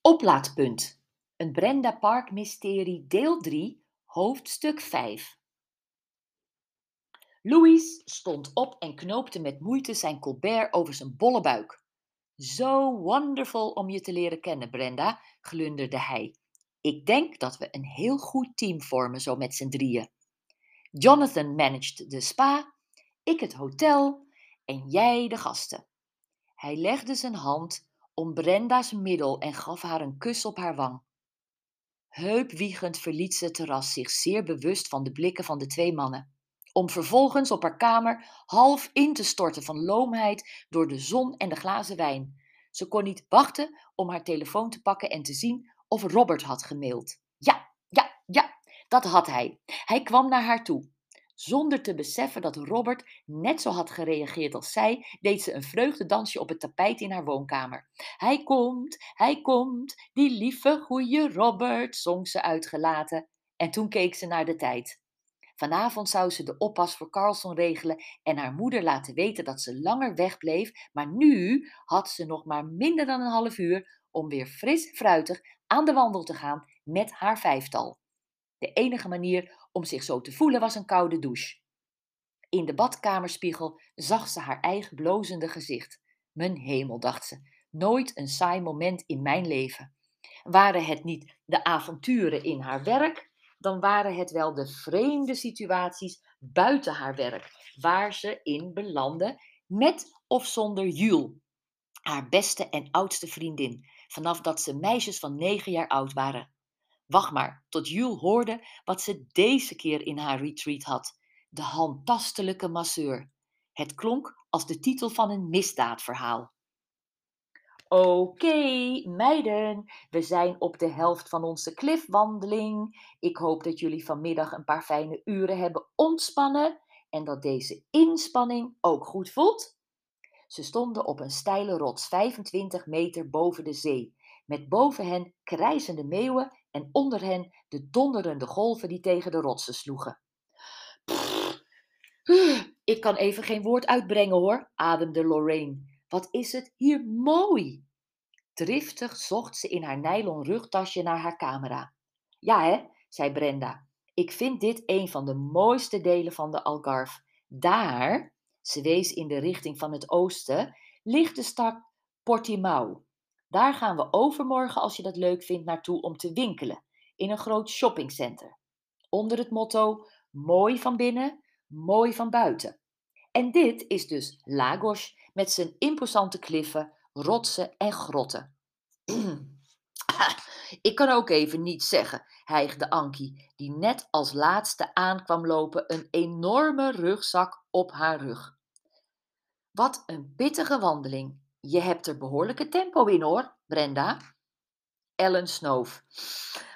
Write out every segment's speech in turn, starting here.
Oplaadpunt. Een Brenda Park mysterie deel 3, hoofdstuk 5. Louis stond op en knoopte met moeite zijn colbert over zijn bolle buik. Zo wonderful om je te leren kennen, Brenda, glunderde hij. Ik denk dat we een heel goed team vormen, zo met z'n drieën. Jonathan managed de spa, ik het hotel en jij de gasten. Hij legde zijn hand om Brenda's middel en gaf haar een kus op haar wang. Heupwiegend verliet ze het terras, zich zeer bewust van de blikken van de twee mannen, om vervolgens op haar kamer half in te storten van loomheid door de zon en de glazen wijn. Ze kon niet wachten om haar telefoon te pakken en te zien of Robert had gemaild. Ja, ja, ja, dat had hij. Hij kwam naar haar toe. Zonder te beseffen dat Robert net zo had gereageerd als zij, deed ze een vreugdedansje op het tapijt in haar woonkamer. Hij komt, hij komt, die lieve goeie Robert, zong ze uitgelaten. En toen keek ze naar de tijd. Vanavond zou ze de oppas voor Carlson regelen en haar moeder laten weten dat ze langer wegbleef, maar nu had ze nog maar minder dan een half uur om weer fris en fruitig aan de wandel te gaan met haar vijftal. De enige manier om zich zo te voelen was een koude douche. In de badkamerspiegel zag ze haar eigen blozende gezicht. Mijn hemel, dacht ze, nooit een saai moment in mijn leven. Waren het niet de avonturen in haar werk, dan waren het wel de vreemde situaties buiten haar werk, waar ze in belandde, met of zonder Jules, haar beste en oudste vriendin, vanaf dat ze meisjes van negen jaar oud waren. Wacht maar tot Jules hoorde wat ze deze keer in haar retreat had. De handtastelijke masseur. Het klonk als de titel van een misdaadverhaal. Oké, meiden, we zijn op de helft van onze cliffwandeling. Ik hoop dat jullie vanmiddag een paar fijne uren hebben ontspannen en dat deze inspanning ook goed voelt. Ze stonden op een steile rots 25 meter boven de zee, met boven hen krijzende meeuwen en onder hen de donderende golven die tegen de rotsen sloegen. ik kan even geen woord uitbrengen hoor, ademde Lorraine. Wat is het hier mooi! Driftig zocht ze in haar nylon rugtasje naar haar camera. Ja, hè, zei Brenda. Ik vind dit een van de mooiste delen van de Algarve. Daar, ze wees in de richting van het oosten, ligt de stad Portimao. Daar gaan we overmorgen, als je dat leuk vindt, naartoe om te winkelen in een groot shoppingcenter. Onder het motto: mooi van binnen, mooi van buiten. En dit is dus Lagos met zijn imposante kliffen, rotsen en grotten. Ik kan ook even niets zeggen, hijgde Ankie, die net als laatste aankwam lopen, een enorme rugzak op haar rug. Wat een pittige wandeling. Je hebt er behoorlijke tempo in hoor, Brenda. Ellen snoof.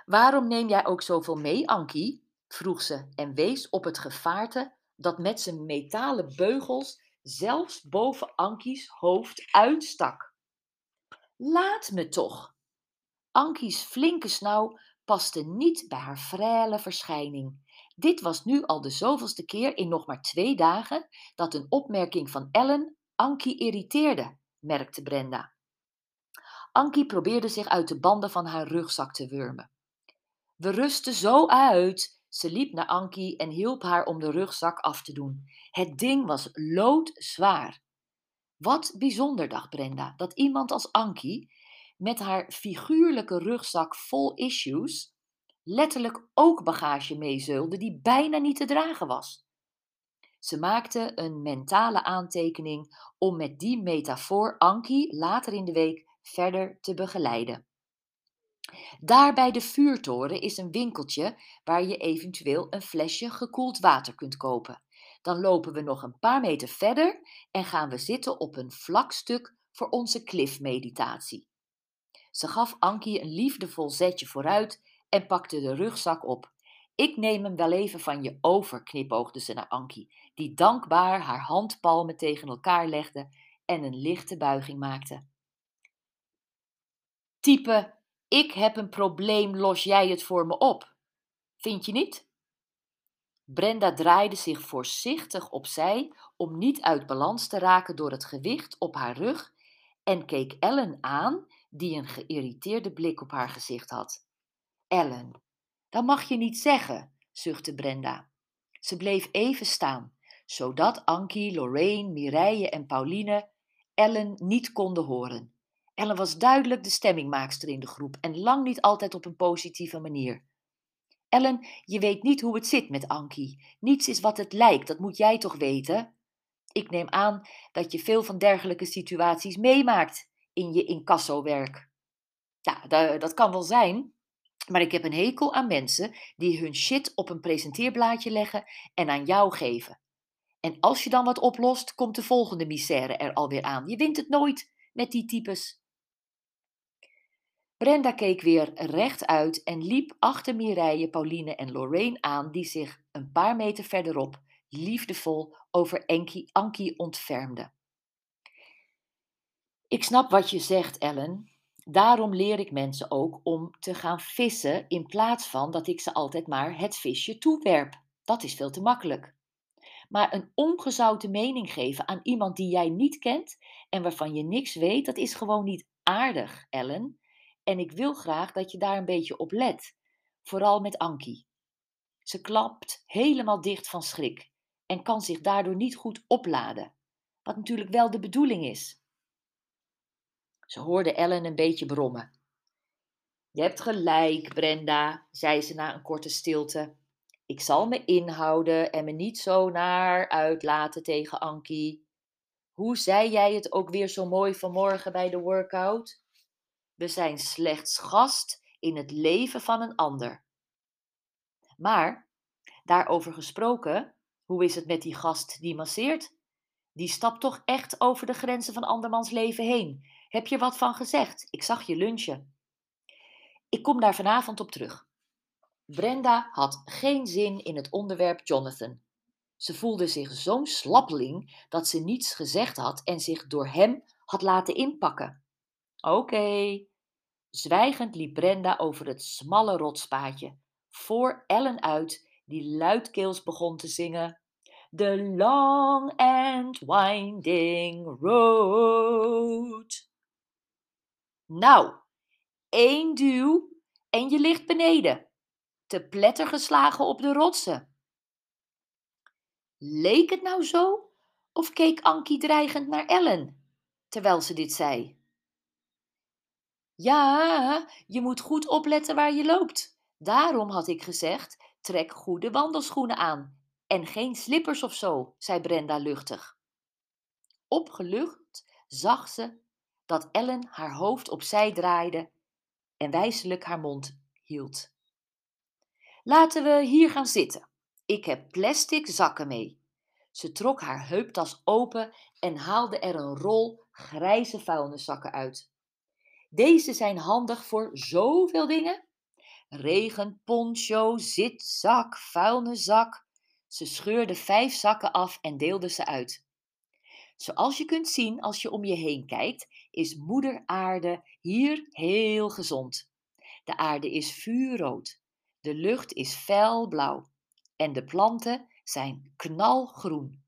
Waarom neem jij ook zoveel mee, Ankie? vroeg ze en wees op het gevaarte dat met zijn metalen beugels zelfs boven Ankie's hoofd uitstak. Laat me toch! Ankie's flinke snauw paste niet bij haar frêle verschijning. Dit was nu al de zoveelste keer in nog maar twee dagen dat een opmerking van Ellen Ankie irriteerde merkte Brenda. Ankie probeerde zich uit de banden van haar rugzak te wurmen. We rusten zo uit. Ze liep naar Ankie en hielp haar om de rugzak af te doen. Het ding was loodzwaar. Wat bijzonder, dacht Brenda, dat iemand als Ankie met haar figuurlijke rugzak vol issues letterlijk ook bagage meezeulde die bijna niet te dragen was. Ze maakte een mentale aantekening om met die metafoor Ankie later in de week verder te begeleiden. Daar bij de vuurtoren is een winkeltje waar je eventueel een flesje gekoeld water kunt kopen. Dan lopen we nog een paar meter verder en gaan we zitten op een vlak stuk voor onze cliffmeditatie. Ze gaf Ankie een liefdevol zetje vooruit en pakte de rugzak op. Ik neem hem wel even van je over, knipoogde ze naar Ankie, die dankbaar haar handpalmen tegen elkaar legde en een lichte buiging maakte. Type, ik heb een probleem, los jij het voor me op. Vind je niet? Brenda draaide zich voorzichtig opzij om niet uit balans te raken door het gewicht op haar rug en keek Ellen aan, die een geïrriteerde blik op haar gezicht had. Ellen, dat mag je niet zeggen, zuchtte Brenda. Ze bleef even staan, zodat Ankie, Lorraine, Mireille en Pauline Ellen niet konden horen. Ellen was duidelijk de stemmingmaakster in de groep en lang niet altijd op een positieve manier. Ellen, je weet niet hoe het zit met Ankie. Niets is wat het lijkt, dat moet jij toch weten? Ik neem aan dat je veel van dergelijke situaties meemaakt in je incassowerk. Ja, dat kan wel zijn, maar ik heb een hekel aan mensen die hun shit op een presenteerblaadje leggen en aan jou geven. En als je dan wat oplost, komt de volgende misère er alweer aan. Je wint het nooit met die types. Brenda keek weer rechtuit en liep achter Mireille, Pauline en Lorraine aan, die zich een paar meter verderop liefdevol over Enki, Ankie ontfermden. Ik snap wat je zegt, Ellen. Daarom leer ik mensen ook om te gaan vissen in plaats van dat ik ze altijd maar het visje toewerp. Dat is veel te makkelijk. Maar een ongezouten mening geven aan iemand die jij niet kent en waarvan je niks weet, dat is gewoon niet aardig, Ellen. En ik wil graag dat je daar een beetje op let. Vooral met Ankie. Ze klapt helemaal dicht van schrik en kan zich daardoor niet goed opladen. Wat natuurlijk wel de bedoeling is. Ze hoorde Ellen een beetje brommen. Je hebt gelijk, Brenda, zei ze na een korte stilte. Ik zal me inhouden en me niet zo naar uitlaten tegen Ankie. Hoe zei jij het ook weer zo mooi vanmorgen bij de workout? We zijn slechts gast in het leven van een ander. Maar, daarover gesproken, hoe is het met die gast die masseert? Die stapt toch echt over de grenzen van andermans leven heen. Heb je wat van gezegd? Ik zag je lunchen. Ik kom daar vanavond op terug. Brenda had geen zin in het onderwerp Jonathan. Ze voelde zich zo'n slappeling dat ze niets gezegd had en zich door hem had laten inpakken. Oké. Zwijgend liep Brenda over het smalle rotspaadje, voor Ellen uit, die luidkeels begon te zingen. The long and winding road. Nou, één duw en je ligt beneden, te pletter geslagen op de rotsen. Leek het nou zo? Of keek Ankie dreigend naar Ellen, terwijl ze dit zei? Ja, je moet goed opletten waar je loopt. Daarom had ik gezegd: trek goede wandelschoenen aan. En geen slippers of zo, zei Brenda luchtig. Opgelucht zag ze dat Ellen haar hoofd opzij draaide en wijselijk haar mond hield. Laten we hier gaan zitten. Ik heb plastic zakken mee. Ze trok haar heuptas open en haalde er een rol grijze vuilniszakken uit. Deze zijn handig voor zoveel dingen. Regenponcho, zitzak, vuilniszak. Ze scheurde vijf zakken af en deelde ze uit. Zoals je kunt zien als je om je heen kijkt, is moeder aarde hier heel gezond. De aarde is vuurrood, de lucht is felblauw en de planten zijn knalgroen.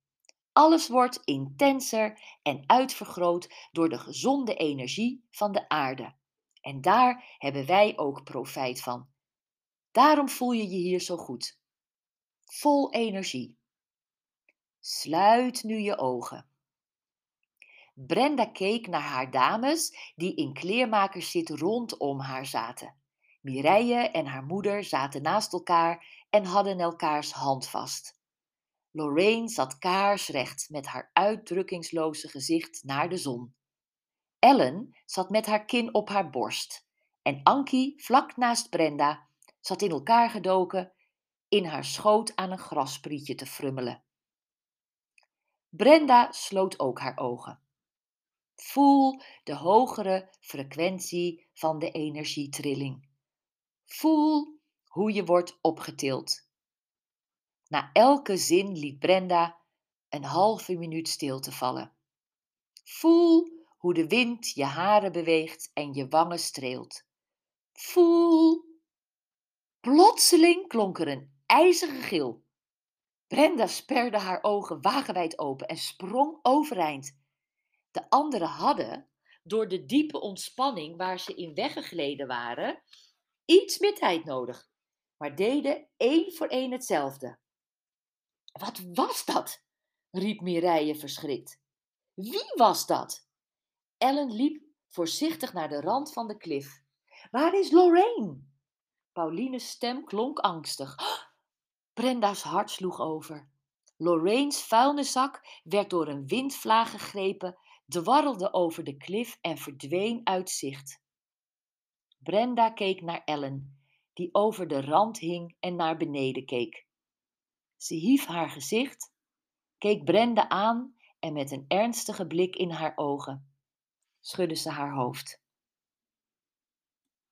Alles wordt intenser en uitvergroot door de gezonde energie van de aarde. En daar hebben wij ook profijt van. Daarom voel je je hier zo goed. Vol energie. Sluit nu je ogen. Brenda keek naar haar dames die in kleermakerszit rondom haar zaten. Mireille en haar moeder zaten naast elkaar en hadden elkaars hand vast. Lorraine zat kaarsrecht met haar uitdrukkingsloze gezicht naar de zon. Ellen zat met haar kin op haar borst en Ankie, vlak naast Brenda, zat in elkaar gedoken in haar schoot aan een grasprietje te frummelen. Brenda sloot ook haar ogen. Voel de hogere frequentie van de energietrilling. Voel hoe je wordt opgetild. Na elke zin liet Brenda een halve minuut stilte vallen. Voel hoe de wind je haren beweegt en je wangen streelt. Voel. Plotseling klonk er een ijzige gil. Brenda sperde haar ogen wagenwijd open en sprong overeind. De anderen hadden, door de diepe ontspanning waar ze in weggegleden waren, iets meer tijd nodig, maar deden één voor één hetzelfde. Wat was dat? riep Mireille verschrikt. Wie was dat? Ellen liep voorzichtig naar de rand van de klif. Waar is Lorraine? Pauline's stem klonk angstig. Brenda's hart sloeg over. Lorraine's vuilniszak werd door een windvlaag gegrepen, dwarrelde over de klif en verdween uit zicht. Brenda keek naar Ellen, die over de rand hing en naar beneden keek. Ze hief haar gezicht, keek Brenda aan en met een ernstige blik in haar ogen schudde ze haar hoofd.